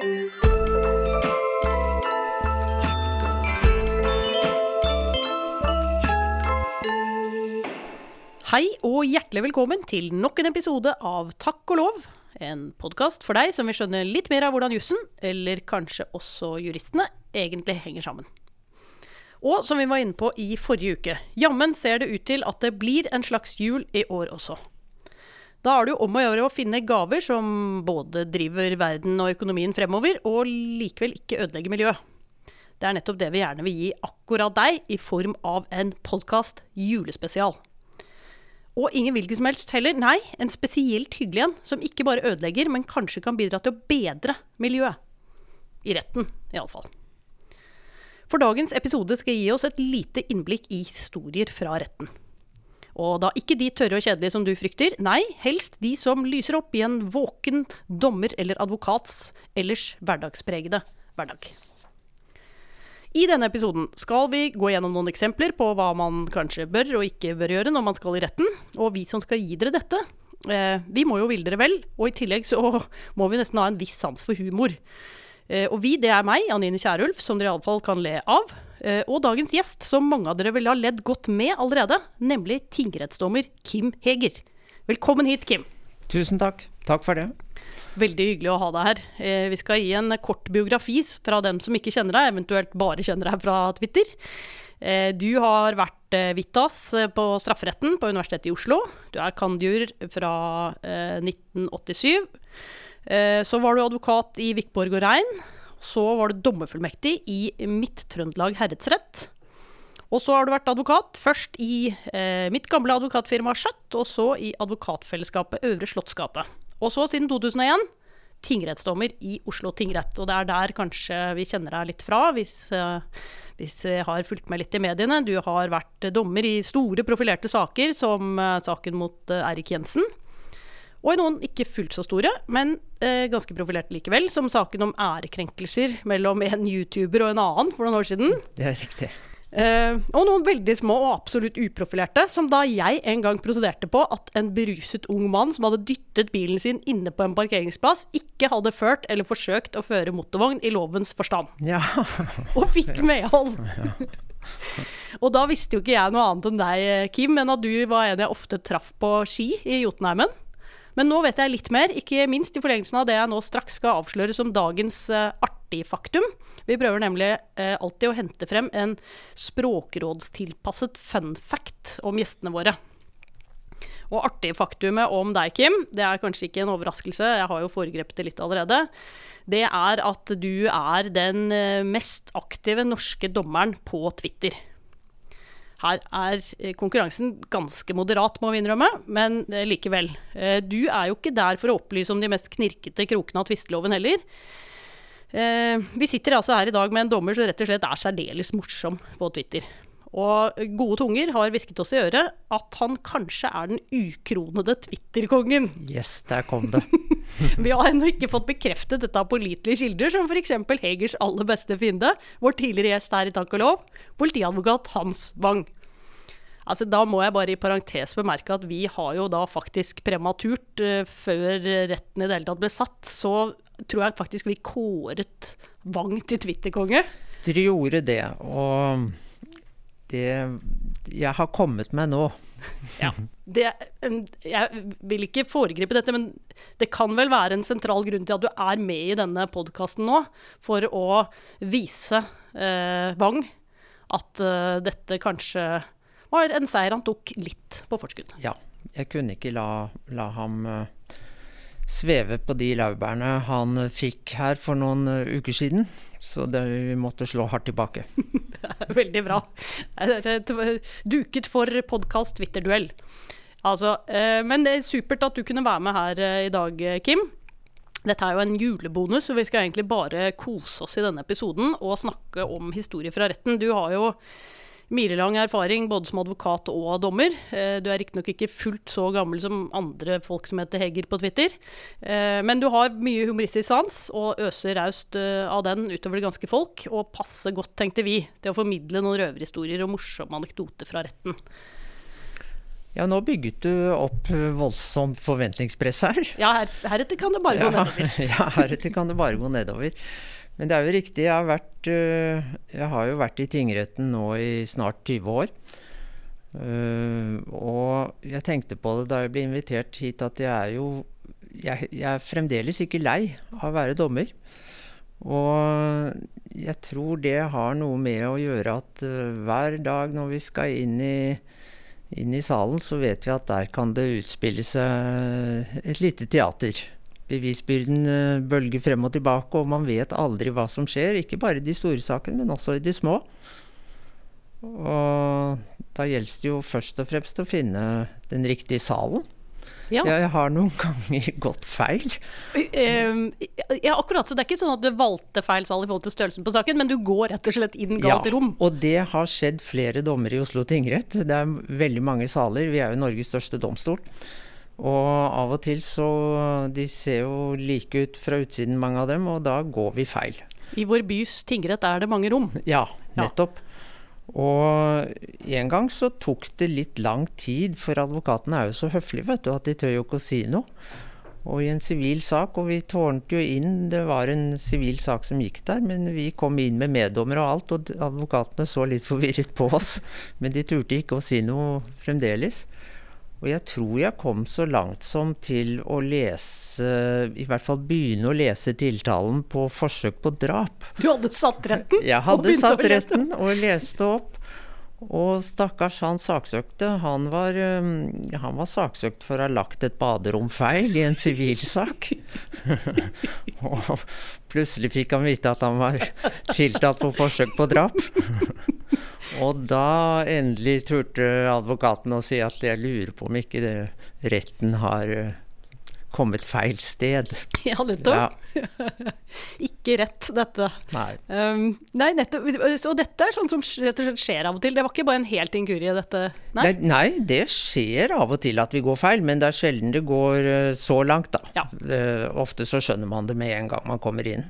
Hei og hjertelig velkommen til nok en episode av Takk og lov. En podkast for deg som vil skjønne litt mer av hvordan jussen, eller kanskje også juristene, egentlig henger sammen. Og som vi var inne på i forrige uke, jammen ser det ut til at det blir en slags jul i år også. Da er det jo om å gjøre å finne gaver som både driver verden og økonomien fremover, og likevel ikke ødelegger miljøet. Det er nettopp det vi gjerne vil gi akkurat deg, i form av en podkast julespesial. Og ingen hvilken som helst heller. Nei, en spesielt hyggelig en, som ikke bare ødelegger, men kanskje kan bidra til å bedre miljøet. I retten, iallfall. For dagens episode skal gi oss et lite innblikk i historier fra retten. Og da ikke de tørre og kjedelige som du frykter, nei, helst de som lyser opp i en våken dommer eller advokats ellers hverdagspregede hverdag. I denne episoden skal vi gå gjennom noen eksempler på hva man kanskje bør og ikke bør gjøre når man skal i retten. Og vi som skal gi dere dette, eh, vi må jo ville dere vel. Og i tillegg så må vi nesten ha en viss sans for humor. Eh, og vi, det er meg, Anine Kierulf, som dere iallfall kan le av. Eh, og dagens gjest, som mange av dere ville ha ledd godt med allerede, nemlig tingrettsdommer Kim Heger. Velkommen hit, Kim. Tusen takk. Takk for det. Veldig hyggelig å ha deg her. Eh, vi skal gi en kort biografi fra dem som ikke kjenner deg, eventuelt bare kjenner deg fra Twitter. Du har vært Vitas på strafferetten på Universitetet i Oslo. Du er cand.jur fra 1987. Så var du advokat i Vikborg og Rein. Så var du dommerfullmektig i Midt-Trøndelag herredsrett. Og så har du vært advokat, først i eh, mitt gamle advokatfirma Skjøtt, og så i Advokatfellesskapet Øvre Slottsgate. Og så, siden 2001, tingrettsdommer i Oslo tingrett. Og det er der kanskje vi kjenner deg litt fra, hvis, eh, hvis vi har fulgt med litt i mediene. Du har vært dommer i store, profilerte saker, som eh, saken mot uh, Eirik Jensen. Og i noen ikke fullt så store, men ganske profilerte likevel, som saken om ærekrenkelser mellom en YouTuber og en annen for noen år siden. Det er riktig. Eh, og noen veldig små og absolutt uprofilerte, som da jeg en gang prosederte på at en beruset ung mann som hadde dyttet bilen sin inne på en parkeringsplass, ikke hadde ført eller forsøkt å føre motorvogn i lovens forstand. Ja. og fikk medhold. Ja. og da visste jo ikke jeg noe annet enn deg, Kim, enn at du var en jeg ofte traff på ski i Jotunheimen. Men nå vet jeg litt mer, ikke minst i forlengelsen av det jeg nå straks skal avsløre som dagens uh, artig faktum. Vi prøver nemlig uh, alltid å hente frem en språkrådstilpasset fun fact om gjestene våre. Og artig faktumet om deg, Kim, det er kanskje ikke en overraskelse, jeg har jo foregrepet det litt allerede. Det er at du er den uh, mest aktive norske dommeren på Twitter. Her er eh, konkurransen ganske moderat, må vi innrømme, men eh, likevel. Eh, du er jo ikke der for å opplyse om de mest knirkete krokene av tvisteloven heller. Vi sitter altså her i dag med en dommer som rett og slett er særdeles morsom på Twitter. Og gode tunger har hvisket oss i øret at han kanskje er den ukronede Twitter-kongen. Yes, der kom det. Vi har ennå ikke fått bekreftet dette av pålitelige kilder, som f.eks. Hegers aller beste fiende, vår tidligere gjest her i Takk og lov, politiadvokat Hans Wang. Altså, da må jeg bare i parentes bemerke at vi har jo da faktisk prematurt, uh, før retten i det hele tatt ble satt, så tror jeg faktisk vi kåret Wang til Twitter-konge. Dere gjorde det, og det jeg har kommet med nå. ja. Det, jeg vil ikke foregripe dette, men det kan vel være en sentral grunn til at du er med i denne podkasten nå, for å vise eh, Wang at eh, dette kanskje var en seier han tok litt på forskudd. Ja. Jeg kunne ikke la, la ham uh, sveve på de laurbærene han fikk her for noen uh, uker siden. Så det, vi måtte slå hardt tilbake. Veldig bra. Duket for podkast Twitter-duell. Altså, uh, men det er supert at du kunne være med her i dag, Kim. Dette er jo en julebonus, så vi skal egentlig bare kose oss i denne episoden og snakke om historie fra retten. Du har jo milelang erfaring både som advokat og dommer. Eh, du er riktignok ikke fullt så gammel som andre folk som heter Heger på Twitter. Eh, men du har mye humoristisk sans og øser raust eh, av den utover det ganske folk. Og passer godt, tenkte vi, til å formidle noen røverhistorier og morsomme anekdoter fra retten. Ja, nå bygget du opp voldsomt forventningspress her. Ja, her, heretter kan det bare gå Ja, nedover. ja, heretter kan det bare gå nedover. Men det er jo riktig, jeg har, vært, øh, jeg har jo vært i tingretten nå i snart 20 år. Uh, og jeg tenkte på det da jeg ble invitert hit, at jeg er jo jeg, jeg er fremdeles ikke lei av å være dommer. Og jeg tror det har noe med å gjøre at uh, hver dag når vi skal inn i, inn i salen, så vet vi at der kan det utspille seg et lite teater. Bevisbyrden uh, bølger frem og tilbake, og man vet aldri hva som skjer. Ikke bare i de store sakene, men også i de små. Og da gjelder det jo først og fremst å finne den riktige salen. Ja. Jeg har noen ganger gått feil. Uh, ja, akkurat. Så det er ikke sånn at du valgte feil sal i forhold til størrelsen på saken, men du går rett og slett inn galt rom. og det har skjedd flere dommere i Oslo tingrett. Det er veldig mange saler. Vi er jo Norges største domstol. Og av og til så De ser jo like ut fra utsiden, mange av dem, og da går vi feil. I vår bys tingrett er det mange rom. Ja, Ja. nettopp. Og en gang så tok det litt lang tid, for advokatene er jo så høflige vet du, at de tør jo ikke å si noe. Og i en sivil sak, og vi tårnte jo inn, det var en sivil sak som gikk der, men vi kom inn med meddommer og alt, og advokatene så litt forvirret på oss. Men de turte ikke å si noe fremdeles. Og jeg tror jeg kom så langt som til å lese, i hvert fall begynne å lese tiltalen på forsøk på drap. Du hadde satt retten? Jeg hadde satt retten og leste opp. Og stakkars han saksøkte, han var, um, han var saksøkt for å ha lagt et baderom feil i en sivilsak. og plutselig fikk han vite at han var tiltalt for forsøk på drap. Og da endelig turte advokaten å si at jeg lurer på om ikke det, retten har uh, kommet feil sted. Ja, nettopp. Ikke rett, dette. Nei. Um, nei, nettopp. Og dette er sånn som rett og slett skjer av og til. Det var ikke bare en helt inkurie, dette? Nei? Nei, nei, det skjer av og til at vi går feil, men det er sjelden det går eh, så langt, da. Ja. Uh, ofte så skjønner man det med en gang man kommer inn.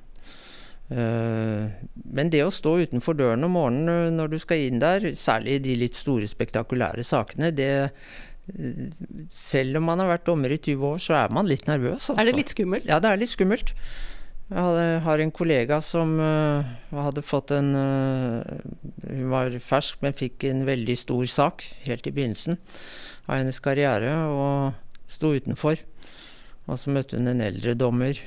Eh, men det å stå utenfor døren om morgenen eh, når du skal inn der, særlig i de litt store, spektakulære sakene, det eh, Selv om man har vært dommer i 20 år, så er man litt nervøs. Altså. Er det litt skummelt? Ja, det er litt skummelt. Jeg har en kollega som uh, hadde fått en Hun var fersk, men fikk en veldig stor sak helt i begynnelsen av hennes karriere, og sto utenfor. Og så møtte hun en eldre dommer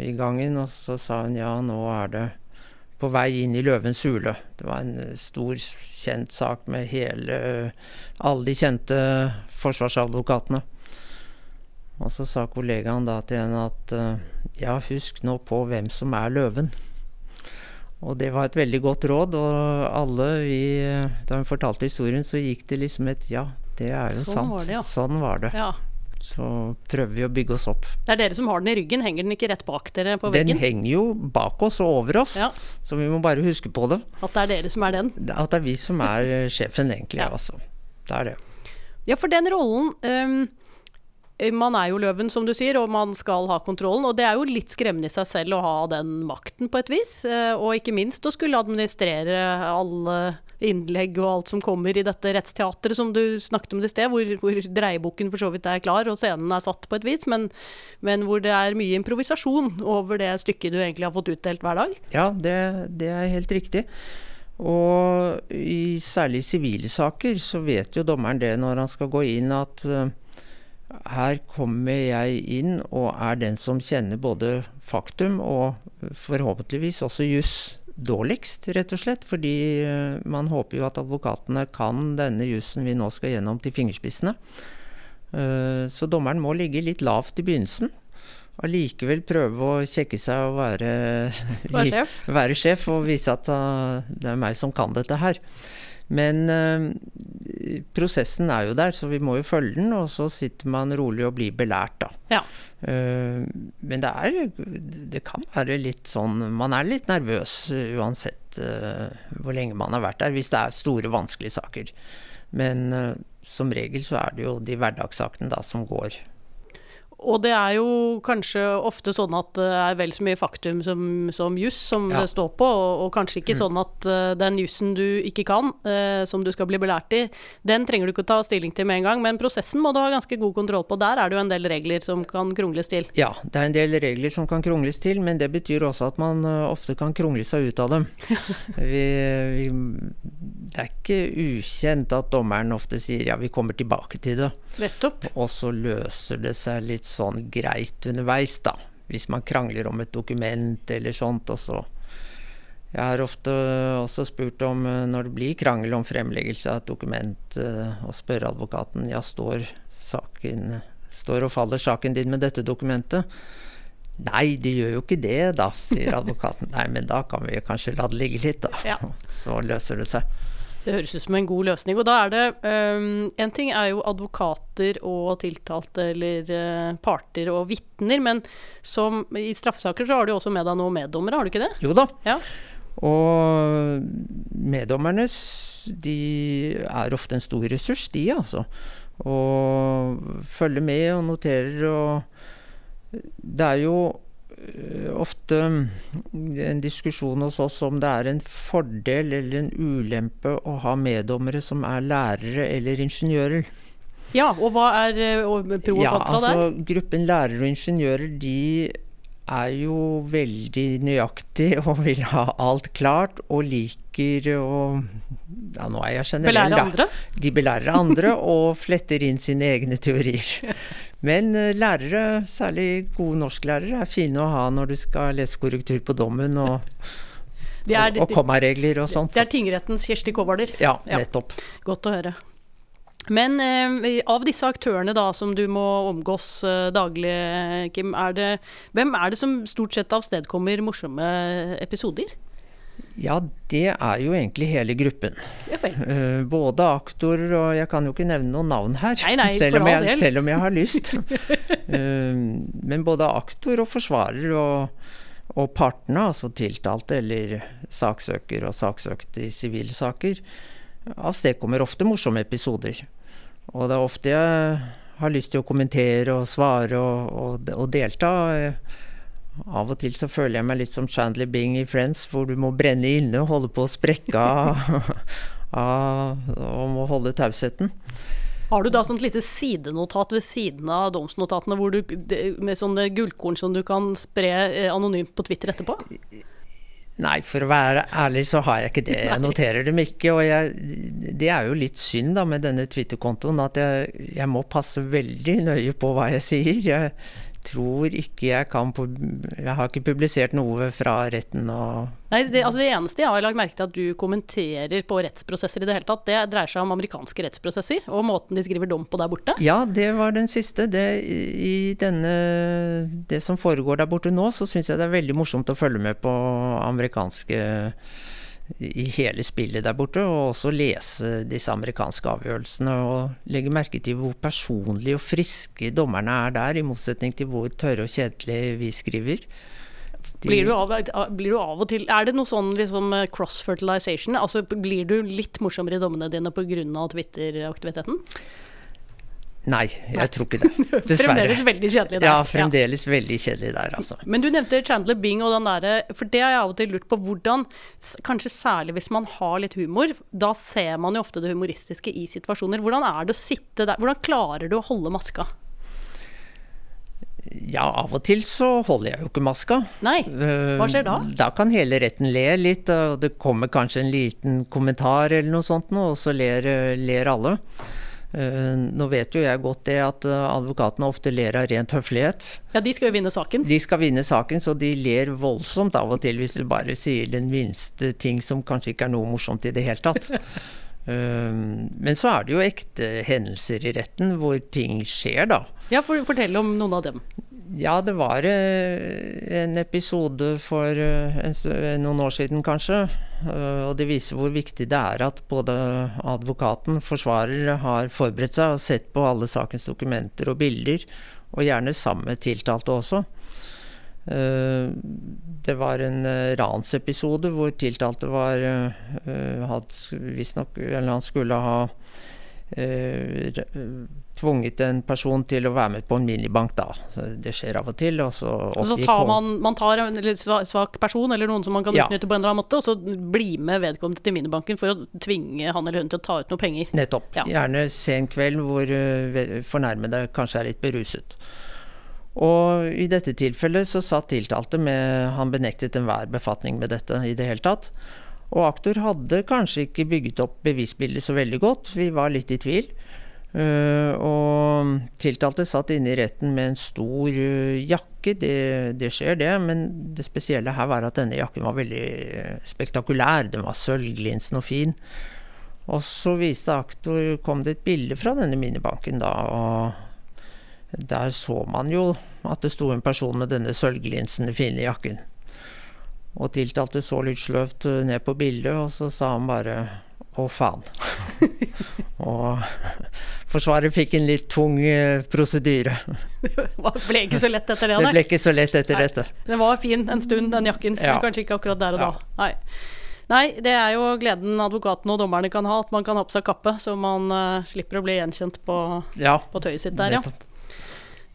i gangen, og så sa hun ja, nå er det på vei inn i Løvens hule. Det var en uh, stor, kjent sak med hele alle de kjente forsvarsadvokatene. Og så sa kollegaen da til henne at eh, ja, husk nå på hvem som er løven. Og det var et veldig godt råd, og alle vi Da hun fortalte historien, så gikk det liksom et ja, det er jo Sånn sant. var det, ja. Sånn var det. Ja. Så prøver vi å bygge oss opp. Det er dere som har den i ryggen. Henger den ikke rett bak dere på veggen? Den henger jo bak oss og over oss, Ja. så vi må bare huske på det. At det er dere som er den? At det er vi som er sjefen, egentlig. Ja. Altså. Det er det. Ja, for den rollen ehm, Man er jo løven, som du sier, og man skal ha kontrollen. Og det er jo litt skremmende i seg selv å ha den makten, på et vis. eh, Og ikke minst å skulle administrere alle innlegg og alt som kommer i dette rettsteatret som du snakket om i sted, hvor, hvor dreieboken for så vidt er klar og scenen er satt på et vis, men, men hvor det er mye improvisasjon over det stykket du egentlig har fått utdelt hver dag. Ja, det, det er helt riktig. Og i særlig sivile saker så vet jo dommeren det når han skal gå inn at eh, her kommer jeg inn og er den som kjenner både faktum og forhåpentligvis også juss dårligst, rett og slett. Fordi eh, man håper jo at advokatene kan denne jussen vi nå skal gjennom til fingerspissene. Eh, Så dommeren må ligge litt lavt i begynnelsen. Allikevel prøve å kjekke seg og være, Være sjef. være sjef og vise at uh, det er meg som kan dette her. Men uh, prosessen er jo der, så vi må jo følge den. Og så sitter man rolig og blir belært, da. Ja. Uh, men det er Det kan være litt sånn Man er litt nervøs uh, uansett uh, hvor lenge man har vært der, hvis det er store, vanskelige saker. Men uh, som regel så er det jo de hverdagssakene da som går. Og det er jo kanskje ofte sånn at det er vel så mye faktum som, som juss som Ja. det står på, og, og kanskje ikke sånn at uh, den jussen du ikke kan, uh, som du skal bli belært i, den trenger du ikke å ta stilling til med en gang, men prosessen må du ha ganske god kontroll på. Der er det jo en del regler som kan krongles til. Ja, det er en del regler som kan krongles til, men det betyr også at man uh, ofte kan krongle seg ut av dem. vi, vi, det er ikke ukjent at dommeren ofte sier ja, vi kommer tilbake til det. Nettopp. Og så løser det seg litt sånn greit underveis, da. Hvis man krangler om et dokument eller sånt, og så Jeg har ofte også spurt om eh, når det blir krangel om fremleggelse av et dokument, eh, og spør advokaten ja, står saken Står og faller saken din med dette dokumentet? Nei, det gjør jo ikke det, da, sier advokaten. Nei, men da kan vi kanskje la det ligge litt, da. Ja. Så løser det seg. Det høres ut som en god løsning. Og da er det um, En ting er jo advokater og tiltalte eller uh, parter og vitner, men som i straffesaker så har du jo også med deg noen meddommere, har du ikke det? Jo da. Ja. Og meddommerne de er ofte en stor ressurs, de altså. Og følger med og noterer og Det er jo ofte en diskusjon hos oss om det er en fordel eller en ulempe å ha meddommere som er lærere eller ingeniører. Ja, og hva er pro og pro Ja, altså der? gruppen lærere og ingeniører de er jo veldig nøyaktig og vil ha alt klart og liker å Ja, nå er jeg generell, Belære da. andre? De belærer andre og fletter inn sine egne teorier. Men eh, lærere, særlig gode norsklærere, er fine å ha når du skal lese korrektur på dommen og, De er, og, og kommaregler og sånt. det er tingrettens Kjersti Kåhvaler. Ja, Ja. nettopp. Godt å høre. Men eh, av disse aktørene da som du må omgås eh, daglig, Kim, er det, hvem er det som stort sett avstedkommer morsomme episoder? Ja, det er jo egentlig hele gruppen. Ja. Eh, både aktor og Jeg kan jo ikke nevne noen navn her, Nei, nei, selv, om jeg, selv om jeg har lyst. Eh, men både aktor og forsvarer og, og partene, altså tiltalte eller saksøker og saksøkt i sivile saker, avstedkommer ofte morsomme episoder. Og det er ofte jeg har lyst til å kommentere og svare og, og, og delta. Av og til så føler jeg meg litt som Chandler Bing i Friends, hvor du må brenne inne og holde på å sprekke av, av og må holde tausheten. Har du da sånt lite sidenotat ved siden av domsnotatene du, med sånne gullkorn som du kan spre eh, anonymt på Twitter etterpå? Nei, for å være ærlig så har jeg ikke det. Jeg noterer dem ikke. Og jeg, det er jo litt synd da med denne Twitter-kontoen at jeg, jeg må passe veldig nøye på hva jeg sier. Jeg tror ikke jeg kan Jeg har ikke publisert noe fra retten og Nei, det, altså det eneste jeg har lagt merke til at du kommenterer på rettsprosesser i det hele tatt, det dreier seg om amerikanske rettsprosesser og måten de skriver dom på der borte. Ja, det var den siste. Det, I denne, det som foregår der borte nå, så syns jeg det er veldig morsomt å følge med på amerikanske i hele spillet der borte, og også lese disse amerikanske avgjørelsene og legge merke til hvor personlige og friske dommerne er der, i motsetning til hvor tørre og kjedelige vi skriver. De- Blir du, av, blir du av og til Er det noe sånn liksom eh, cross-fertilization? Altså blir du litt morsommere i dommene dine pga. Twitter-aktiviteten? Nei, jeg tror ikke det. Dessverre. Fremdeles veldig kjedelig der. Ja, fremdeles veldig kjedelig der, altså. Men du nevnte Chandler Bing og den derre For det har jeg av og til lurt på hvordan Kanskje særlig hvis man har litt humor, da ser man jo ofte det humoristiske i situasjoner. Hvordan er det å sitte der? Hvordan klarer du å holde maska? Ja, av og til så holder jeg jo ikke maska. Nei. Eh, Hva skjer da? Da kan hele retten le litt, og det kommer kanskje en liten kommentar eller noe sånt og så ler, ler alle. Eh, Nå vet jo jeg godt det at eh, advokatene ofte ler av rent høflighet. Ja, de skal jo vinne saken. De skal vinne saken, så de ler voldsomt av og til hvis du bare sier den minste ting som kanskje ikke er noe morsomt i det hele tatt. Eh, Men så er det jo ekte hendelser i retten hvor ting skjer, da. Ja, for, Fortell om noen av dem. Ja, det var eh, en episode for eh, stø- noen år siden kanskje. eh, og det viser hvor viktig det er at både advokaten, og forsvarer, har forberedt seg og sett på alle sakens dokumenter og bilder. Og gjerne sammen med tiltalte også. Eh, det var en ransepisode hvor tiltalte var Visstnok Eller han skulle ha eh, tvunget en person til å være med på en minibank, da. Det skjer av og til. Og så, og så tar man, man tar en litt svak person, eller noen som man kan ja. utnytte på en eller annen måte, og så bli med vedkommende til minibanken for å tvinge han eller hun til å ta ut noe penger. Nettopp. Ja. Gjerne sen kveld hvor uh, fornærmede kanskje er litt beruset. Og i dette tilfellet så satt tiltalte med Han benektet enhver befatning med dette i det hele tatt. Og aktor hadde kanskje ikke bygget opp bevisbildet så veldig godt. Vi var litt i tvil. Uh, og tiltalte satt inne i retten med en stor uh, jakke. Det, det, skjer, det. Men det spesielle her var at denne jakken var veldig spektakulær. Den var sølvglinsende og fin. Og så viste aktor Kom det et bilde fra denne minibanken da. og der så man jo at det sto en person med denne sølvglinsende fine jakken. Og tiltalte så litt sløvt eh, ned på bildet, og så sa han bare 'å, faen'. og Forsvaret fikk en litt tung uh, prosedyre. det ble ikke så lett etter det? Det ble ikke så lett etter Nei. dette. Den var fin en stund, den jakken, ja. men kanskje ikke akkurat der og da. Ja. Nei. Nei. det er jo gleden advokatene og dommerne kan ha, at man kan ha på seg kappe, så man uh, slipper å bli gjenkjent på, ja. på tøyet sitt der, ja.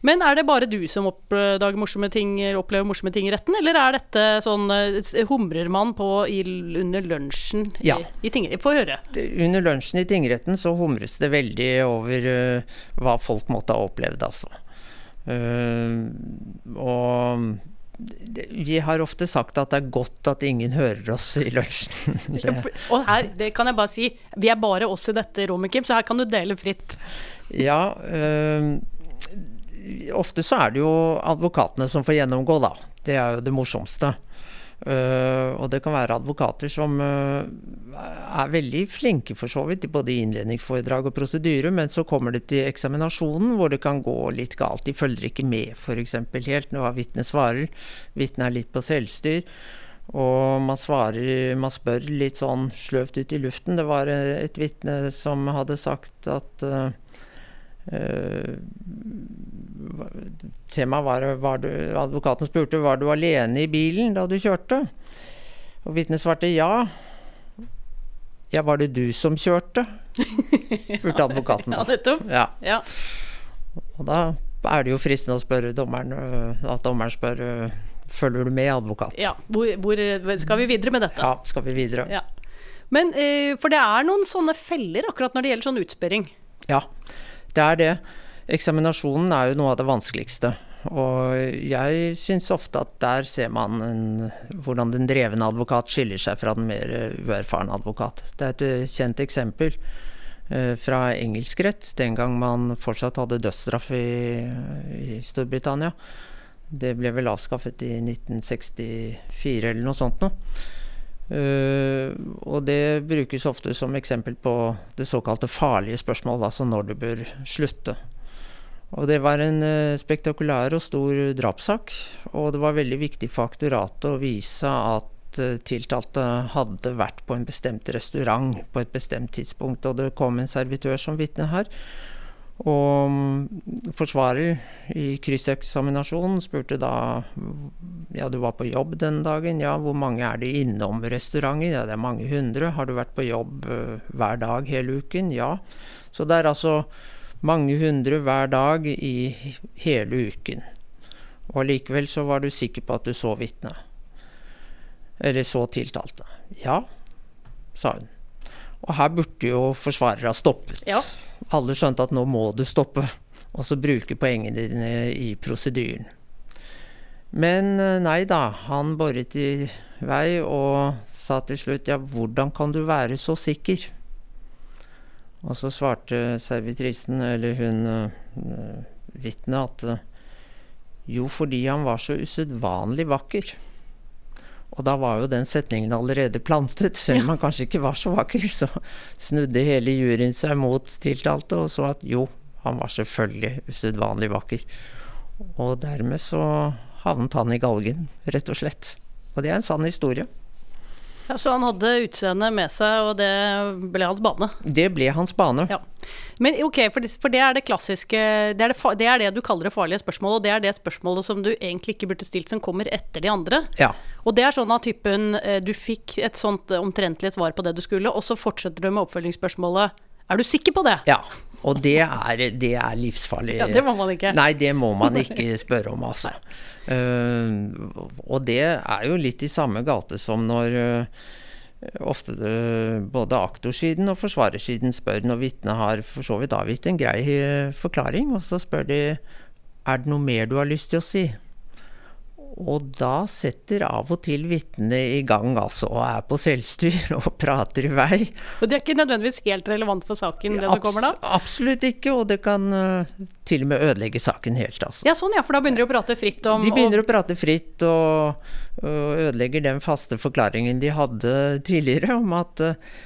Men er det bare du som oppdager morsomme ting, opplever morsomme ting i retten, eller er dette sånn eh, Humrer man på i, under lunsjen i, ja. i tingretten? Få høre. Under lunsjen i tingretten så humres det veldig over uh, hva folk måtte ha opplevd, altså. Uh, og vi har ofte sagt at det er godt at ingen hører oss i lunsjen. og her, det kan jeg bare si, vi er bare oss i dette rommet, Kim, så her kan du dele fritt. Ja, øh, ofte så er det jo advokatene som får gjennomgå, da. Det er jo det morsomste. Uh, og det kan være advokater som uh, er veldig flinke for så vidt i både innledningsforedrag og prosedyre, men så kommer det til eksaminasjonen hvor det kan gå litt galt. De følger ikke med f.eks. helt når vitnet svarer. Vitnet er litt på selvstyr. Og man svarer, man spør litt sånn sløvt ut i luften. Det var et vitne som hadde sagt at Uh, Temaet var, var du, Advokaten spurte var du alene i bilen da du kjørte. Og vitnet svarte ja. Ja, var det du som kjørte? spurte advokaten. ja, nettopp. Ja. ja. Og da er det jo fristende å spørre dommeren øh, at dommeren spør øh, følger du med, advokat. Ja, hvor, hvor, skal vi videre med dette? Ja, skal vi videre. Ja. Men, eh, For det er noen sånne feller akkurat når det gjelder sånn utspørring? Ja, det er det. Eksaminasjonen er jo noe av det vanskeligste. Og jeg syns ofte at der ser man en, hvordan den drevne advokat skiller seg fra den mer uerfarne advokat. Det er et eh, kjent eksempel eh, fra engelsk rett, den gang man fortsatt hadde dødsstraff i, i Storbritannia. Det ble vel avskaffet i 1964 eller noe sånt noe. Uh, og det brukes ofte som eksempel på det såkalte farlige spørsmål, altså når du bør slutte. Og det var en uh, spektakulær og stor drapssak, og det var veldig viktig for aktoratet å vise at uh, tiltalte hadde vært på en bestemt restaurant på et bestemt tidspunkt, og det kom en servitør som vitne her. Og mm, forsvarer i krysseksaminasjonen spurte da ja, du var på jobb den dagen. Ja, hvor mange er det innom restauranten? Ja, det er mange hundre. Har du vært på jobb uh, hver dag hele uken? Ja. Så det er altså mange hundre hver dag i hele uken. Og likevel så var du sikker på at du så vitnet. Eller så tiltalte. Ja, sa hun. Og her burde jo forsvarer ha stoppet. Ja. Alle skjønte at nå må du stoppe, og så bruke poengene dine i prosedyren. Men eh, nei da, han boret i vei og sa til slutt ja, hvordan kan du være så sikker? Og så svarte servitrisen, eller hun uh, vitnet, at jo, fordi han var så usedvanlig vakker. Og da var jo den setningen allerede plantet, selv om han kanskje ikke var så vakker. Så snudde hele juryen seg mot tiltalte og så at jo, han var selvfølgelig usedvanlig vakker. Og dermed så havnet han i galgen, rett og slett. Og det er en sann historie. Ja, så han hadde utseendet med seg, og det ble hans bane? Det ble hans bane. Ja. Men ok, for det, for det, er det klassiske det er det, det er det, du kaller det farlige spørsmålet, og det er det spørsmålet som du egentlig ikke burde stilt, som kommer etter de andre. Ja. Og det er sånn av typen eh, Du fikk et sånt omtrentlig svar på det du skulle, og så fortsetter du med oppfølgingsspørsmålet Er du sikker på det? Ja. Og det er, det er livsfarlig. Ja, Det må man ikke. Nei, det må man ikke spørre om, altså. Uh, og det er jo litt i samme gate som når uh, ofte det, både aktorsiden og forsvarersiden spør når vitnet har for så vidt avgitt en grei forklaring, og så spør de er det noe mer du har lyst til å si. Og da setter av og til vitnene i gang, altså, og er på selvstyr og prater i vei. Og det er ikke nødvendigvis helt relevant for saken, det som kommer da? Absolutt ikke, og det kan uh, til og med ødelegge saken helt, altså. Ja, sånn ja, for da begynner de å prate fritt om De begynner å prate fritt, og, og ødelegger den faste forklaringen de hadde tidligere om at uh,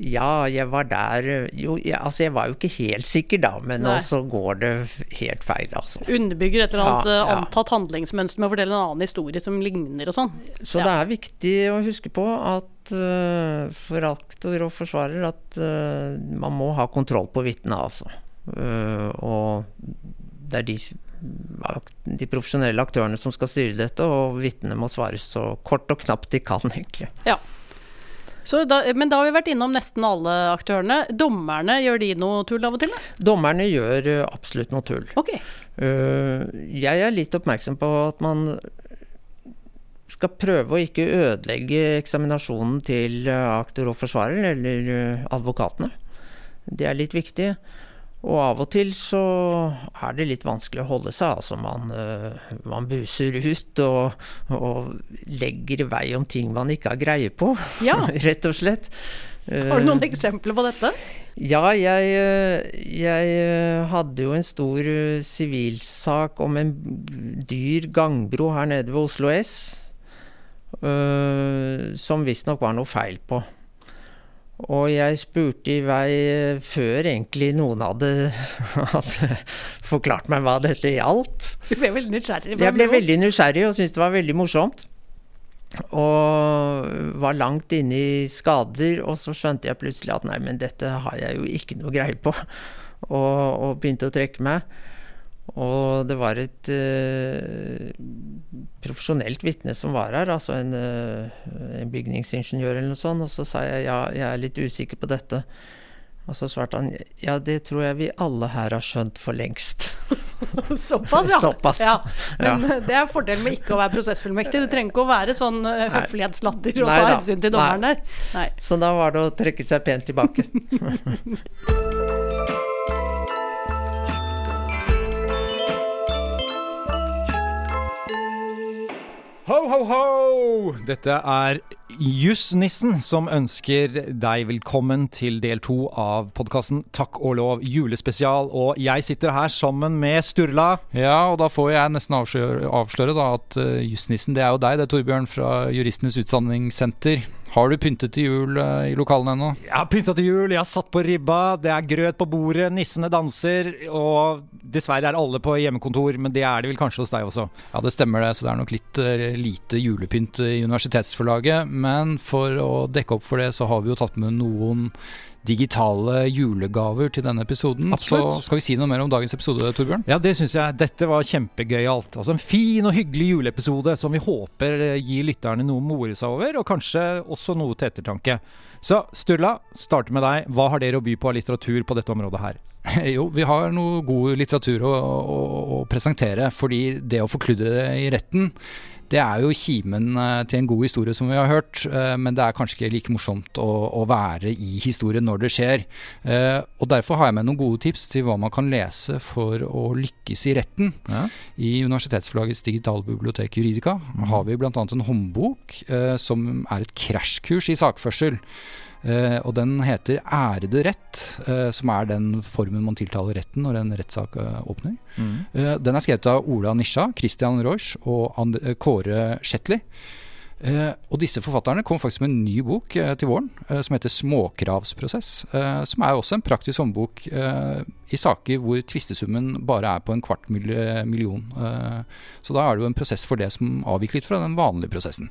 ja, jeg var der Jo, jeg, altså jeg var jo ikke helt sikker da, men Nei. så går det helt feil, altså. Underbygger et eller annet ja, ja. antatt handlingsmønster med å fortelle en annen historie som ligner og sånn. Så ja. det er viktig å huske på at uh, for aktor og forsvarer at uh, man må ha kontroll på vitnet, altså. Uh, og det er de, de profesjonelle aktørene som skal styre dette, og vitnene må svare så kort og knapt de kan, egentlig. Ja. Da, men da har vi vært innom nesten alle aktørene. Dommerne, gjør de noe tull av og til? Da? Dommerne gjør uh, absolutt noe tull. Okay. Uh, jeg er litt oppmerksom på at man skal prøve å ikke ødelegge eksaminasjonen til uh, aktor og forsvarer, eller advokatene. Det er litt viktig. Og av og til så er det litt vanskelig å holde seg. Altså man, uh, man buser ut og, og, legger i vei om ting man ikke har greie på, ja. rett og slett. Har du noen eksempler på dette? Ja, jeg, eh, jeg eh, hadde jo en stor sivilsak om en dyr gangbro her nede ved Oslo S, uh, som visstnok var noe feil på. Og jeg spurte i vei eh, før egentlig noen hadde, hadde forklart meg hva dette gjaldt. Du ble veldig nysgjerrig? Jeg ble veldig nysgjerrig og syntes det var veldig morsomt. Og var langt inne i skader, og så skjønte jeg plutselig at nei, men dette har jeg jo ikke noe greie på. Og, og begynte å trekke meg. Og det var et uh, profesjonelt vitne som var her, altså en, uh, en, bygningsingeniør eller noe sånt. Og så sa jeg ja, jeg er litt usikker på dette. Og så svarte han ja, det tror jeg vi alle her har skjønt for lengst. Såpass, ja. Såpass. ja. Men ja. det er fordelen med ikke å være prosessfullmektig. Du trenger ikke å være sånn høflighetslatter og ta hensyn til dommeren der. Nei. Så da var det å trekke seg pent tilbake. Ho, ho, ho! Dette er Jussnissen som ønsker deg velkommen til del to av podkasten Takk og lov julespesial. Og jeg sitter her sammen med Sturla. Ja, og da får jeg nesten avsløre, avsløre da, at uh, Jussnissen det er jo deg, det er Torbjørn fra Juristenes Utdanningssenter. Har du pyntet til jul uh, i lokalene ennå? Jeg har pynta til jul, jeg har satt på ribba, det er grøt på bordet, nissene danser. Og dessverre er alle på hjemmekontor, men det er det vel kanskje hos deg også? Ja, det stemmer det, så det er nok litt uh, lite julepynt i universitetsforlaget. Men for å dekke opp for det, så har vi jo tatt med noen digitale julegaver til denne episoden. Absolutt. Så skal vi si noe mer om dagens episode, Torbjørn? Ja, det syns jeg. Dette var kjempegøyalt. Altså en fin og hyggelig juleepisode som vi håper gir lytterne noe å more seg over, og kanskje også noe til ettertanke. Så Sturla, starter med deg. Hva har dere å by på av litteratur på dette området her? Jo, vi har noe god litteratur å, å, å presentere. Fordi det å forkludre det i retten, det er jo kimen eh, til en god historie, som vi har hørt. Eh, men det er kanskje ikke like morsomt å, å være i historien når det skjer. Eh, og Derfor har jeg med noen gode tips til hva man kan lese for å lykkes i retten. Ja. I Universitetsforlagets digitalbibliotek Juridika mm. har vi bl.a. en håndbok som er et krasjkurs i sakførsel. Uh, og den heter 'Ærede rett', uh, som er den formen man tiltaler retten når en rettssak uh, åpner. Mm. den er skrevet av Ola Nisja, Christian Reusch og And Kåre Shetley. Eh, og disse forfatterne kom faktisk med en ny bok eh, til våren eh, som heter 'Småkravsprosess'. Eh, som er også en praktisk håndbok eh, i saker hvor tvistesummen bare er på en kvart million. Eh, så da er det jo en prosess for det som avviker litt fra den vanlige prosessen.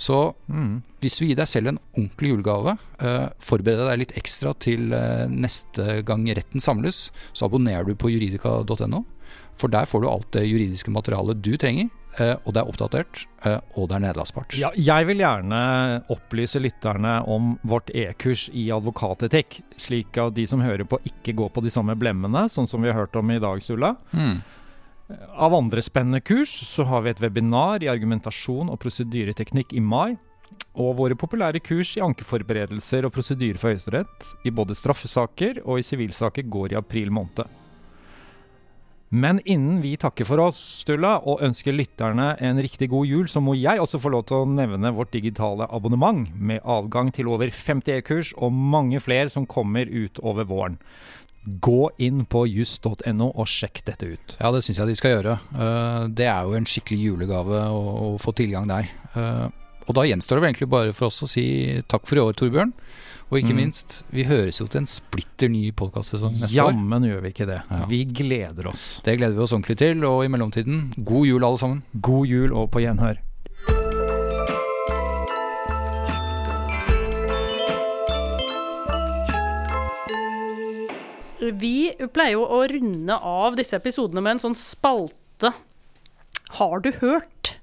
Så mm. hvis du gir deg selv en ordentlig julegave, forbered deg litt ekstra til neste gang retten samles, så abonnerer du på juridika.no. For der får du alt det juridiske materialet du trenger eh, og det er oppdatert, eh, og det er nedlastbart. Ja, jeg vil gjerne opplyse lytterne om vårt e-kurs i advokatetikk, slik at de som hører på ikke går på de samme blemmene, sånn som vi har hørt om i dag, Sturla. Mm. Av andre spennende kurs så har vi et webinar i argumentasjon og prosedyreteknikk i mai. Og våre populære kurs i ankeforberedelser og prosedyre for Høyesterett i både straffesaker og i sivilsaker går i april måned. Men innen vi takker for oss, Stulla, og ønsker lytterne en riktig god jul, så må jeg også få lov til å nevne vårt digitale abonnement, med adgang til over 50 e-kurs og mange flere som kommer ut over våren. Gå inn på juss.no og sjekk dette ut. Ja, det syns jeg de skal gjøre. Eh, Det er jo en skikkelig julegave å, få tilgang der. Eh, Og da gjenstår det vel egentlig bare for oss å si takk for i år, Torbjørn. Og ikke Mm. minst, vi høres jo til en splitter ny podkastsesong neste år. Jammen gjør vi ikke det. Ja. Vi gleder oss. Det gleder vi oss ordentlig til. Og i mellomtiden, god jul alle sammen. God jul og på gjenhør. Vi pleier jo å runde av disse episodene med en sånn spalte Har du hørt?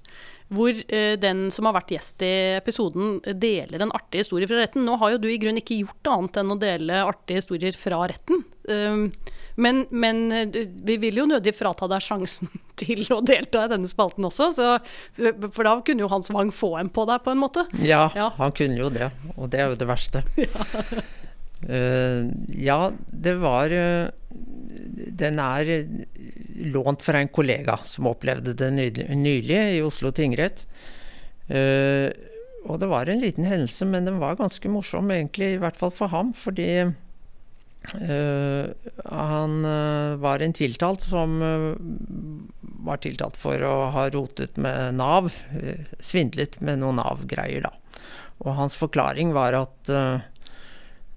Hvor eh, den som har vært gjest i episoden, deler en artig historie fra retten. Nå har jo du i grunnen ikke gjort annet enn å dele artige historier fra retten. Um, men, men eh, vi vil jo nødig frata deg sjansen til å delta i denne spalten også, så, for da kunne jo Hans Wang få en på deg, på en måte. Ja, Ja. han kunne jo det, og det er jo det verste. Eh, ja, det var uh, Den er lånt fra en kollega som opplevde det nylig, nylig i Oslo tingrett. Uh, og det var en liten hendelse, men den var ganske morsom, egentlig, i hvert fall for ham. Fordi han var en tiltalt som var tiltalt for å ha rotet med Nav. svindlet med noen Nav-greier, da. Og hans forklaring var at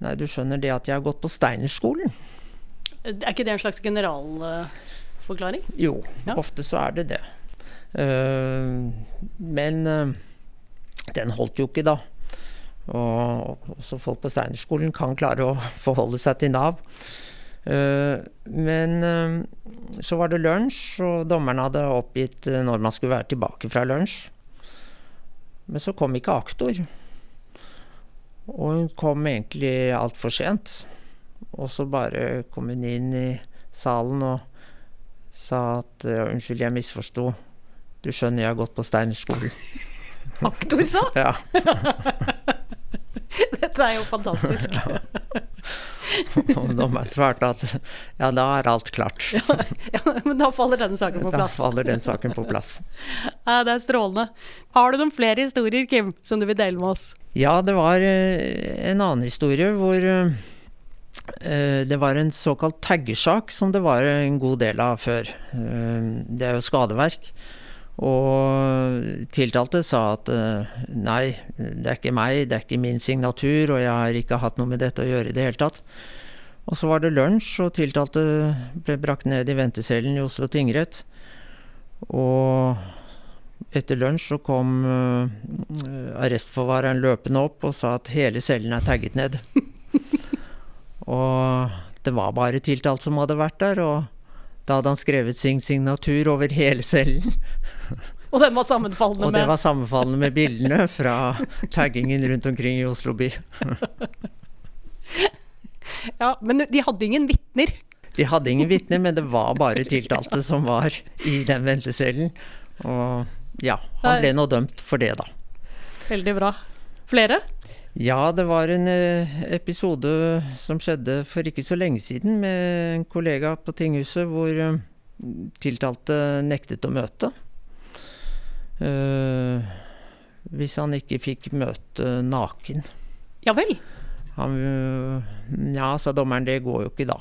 Nei, du skjønner det at jeg har gått på Steinerskolen? Er ikke det en slags generalforklaring? Jo, Ja. ofte så er det det. Uh, men uh, den holdt jo ikke, da. Og også folk på Steinerskolen kan klare å forholde seg til Nav. Eh, men så var det lunsj, og dommerne hadde oppgitt når man skulle være tilbake fra lunsj. Men så kom ikke aktor. Og hun kom egentlig altfor sent. Og så bare kom hun inn i salen og sa at eh, unnskyld, jeg misforsto. Du skjønner, jeg har gått på Steinerskolen. Aktor sa! Ja. Dette er jo fantastisk. Og dommeren svarte at ja, da er alt klart. Ja, men da faller denne saken på plass. Da faller den saken på plass. Ja, det er strålende. Har du noen flere historier, Kim, som du vil dele med oss? Ja, det var eh, en annen historie hvor eh, eh, det var en såkalt taggersak som det var en god del av før. Det er jo skadeverk. Og tiltalte sa at eh, nei, det er ikke meg, det er ikke min signatur, og jeg har ikke hatt noe med dette å gjøre i det hele tatt. Og så var det lunsj, og tiltalte ble brakt ned i ventecellen i Oslo tingrett. Og etter lunsj så kom uh, arrestforvareren løpende opp og sa at hele cellen er tagget ned. og det var bare tiltalt som hadde vært der, og da hadde han skrevet sin signatur over hele cellen. Og den var sammenfallende Og det med var sammenfallende med bildene fra taggingen rundt omkring i Oslo by. Ja, men de hadde ingen vitner. De hadde ingen vitner, men det var bare tiltalte som var i den ventecellen. Og ja, han ble nå dømt for det, da. Veldig bra. Flere? Ja, det var en eh, episode som skjedde for ikke så lenge siden med en kollega på tinghuset, hvor eh, tiltalte nektet å møte. Eh, hvis han ikke fikk møte naken. Ja vel. Han, ja, sa dommeren, det går jo ikke da.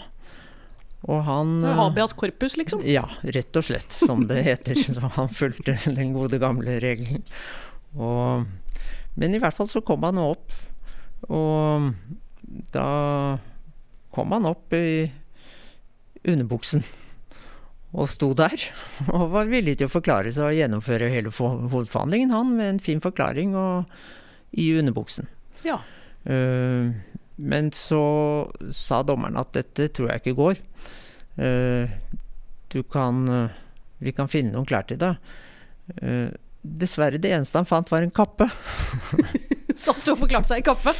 Og han Det er Habeas corpus, liksom. ja, rett og slett, som det heter. Så han fulgte den gode gamle regelen. Og, men i hvert fall så kom han opp, og da kom han opp i underbuksen. Og sto der, og var villig til å forklare seg og gjennomføre hele for- hovedforhandlingen, han, med en fin forklaring og i underbuksen. Ja. Uh, men så sa dommeren at dette tror jeg ikke går. Uh, du kan uh, Vi kan finne noen klær til deg. Dessverre, det eneste han fant var en kappe. Satt og forklarte seg i kappe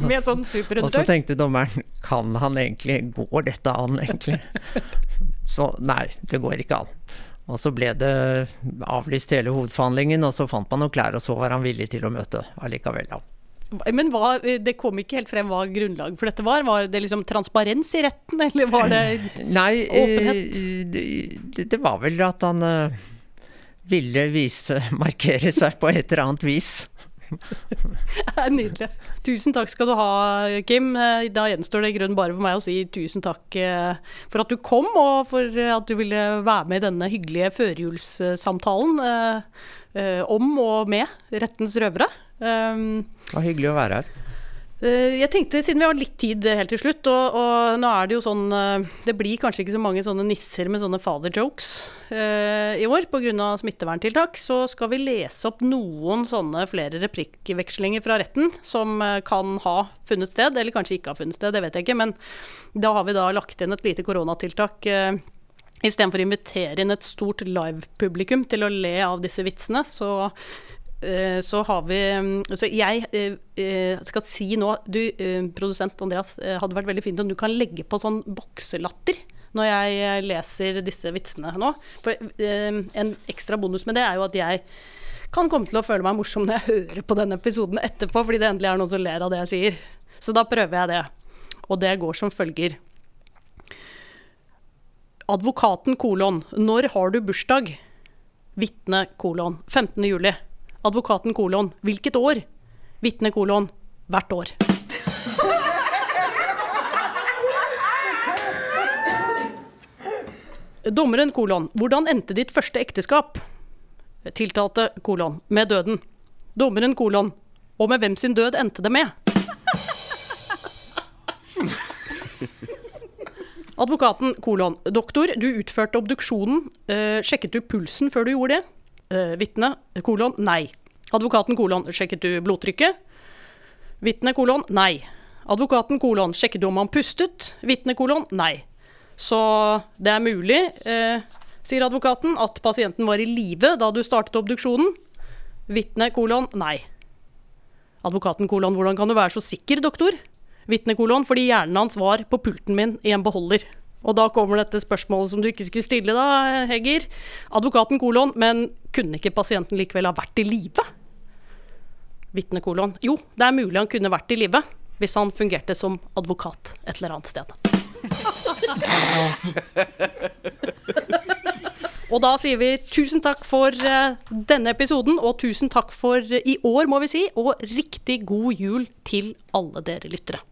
med sånn og så tenkte dommeren, kan han egentlig, går dette an egentlig? Så nei, det går ikke an. Og så ble det avlyst hele hovedforhandlingen, og så fant man noen klær, og så var han villig til å møte allikevel, da. Men hva, det kom ikke helt frem hva grunnlaget for dette var. Var det liksom transparens i retten, eller var det Nei, eh, Åpenhet? det, det var vel at han eh, ville vise, markere seg på et eller annet vis. Nydelig. Tusen takk skal du ha, Kim. Eh, Da gjenstår det i grunnen bare for meg å si tusen takk eh, for at du kom, og for at du ville være med i denne hyggelige førjulssamtalen eh, eh, om og med rettens røvere. Det var hyggelig å være her. Eh, Jeg tenkte, siden vi har litt tid helt til slutt, og, og nå er det jo sånn eh, Det blir kanskje ikke så mange sånne nisser med sånne father jokes eh, i år pga. smitteverntiltak, så skal vi lese opp noen sånne flere replikkvekslinger fra retten som eh, kan ha funnet sted, eller kanskje ikke har funnet sted, det vet jeg ikke. Men da har vi da lagt inn et lite koronatiltak. Eh, Istedenfor å invitere inn et stort live-publikum til å le av disse vitsene, så så har vi Så jeg eh, eh, skal si nå Du, eh, produsent Andreas, eh, hadde vært veldig fint om du kan legge på sånn bokselatter når jeg eh, leser disse vitsene nå. For eh, en ekstra bonus med det er jo at jeg kan komme til å føle meg morsom når jeg hører på denne episoden etterpå, fordi det endelig er noen som ler av det jeg sier. Så da prøver jeg det. Og det går som følger. Advokaten kolon. Når har du bursdag? Vitne kolon. 15. juli. Advokaten kolon. Hvilket år? Vitne kolon. Hvert år. Dommeren kolon. Hvordan endte ditt første ekteskap? Tiltalte kolon. Med døden. Dommeren kolon. Og med hvem sin død endte det med? Advokaten kolon. Doktor, du utførte obduksjonen. Eh, sjekket du pulsen før du gjorde det? Eh, Vitne kolon. Nei. Advokaten kolon. Sjekket du blodtrykket? Vitne kolon. Nei. Advokaten kolon. Sjekket du om han pustet? Vitne kolon. Nei. Så det er mulig, eh, sier advokaten, at pasienten var i live da du startet obduksjonen. Vitne kolon. Nei. Advokaten kolon. Hvordan kan du være så sikker, doktor? Vitne kolon. Fordi hjernen hans var på pulten min i en beholder. Og da kommer dette spørsmålet som du ikke skulle stille, da, Hegger. Advokaten kolon. Men kunne ikke pasienten likevel ha vært i live? Vitne kolon. Jo, det er mulig han kunne vært i live hvis han fungerte som advokat et eller annet sted. Og da sier vi tusen takk for eh, denne episoden, og tusen takk for eh, i år, må vi si, og riktig god jul til alle dere lyttere.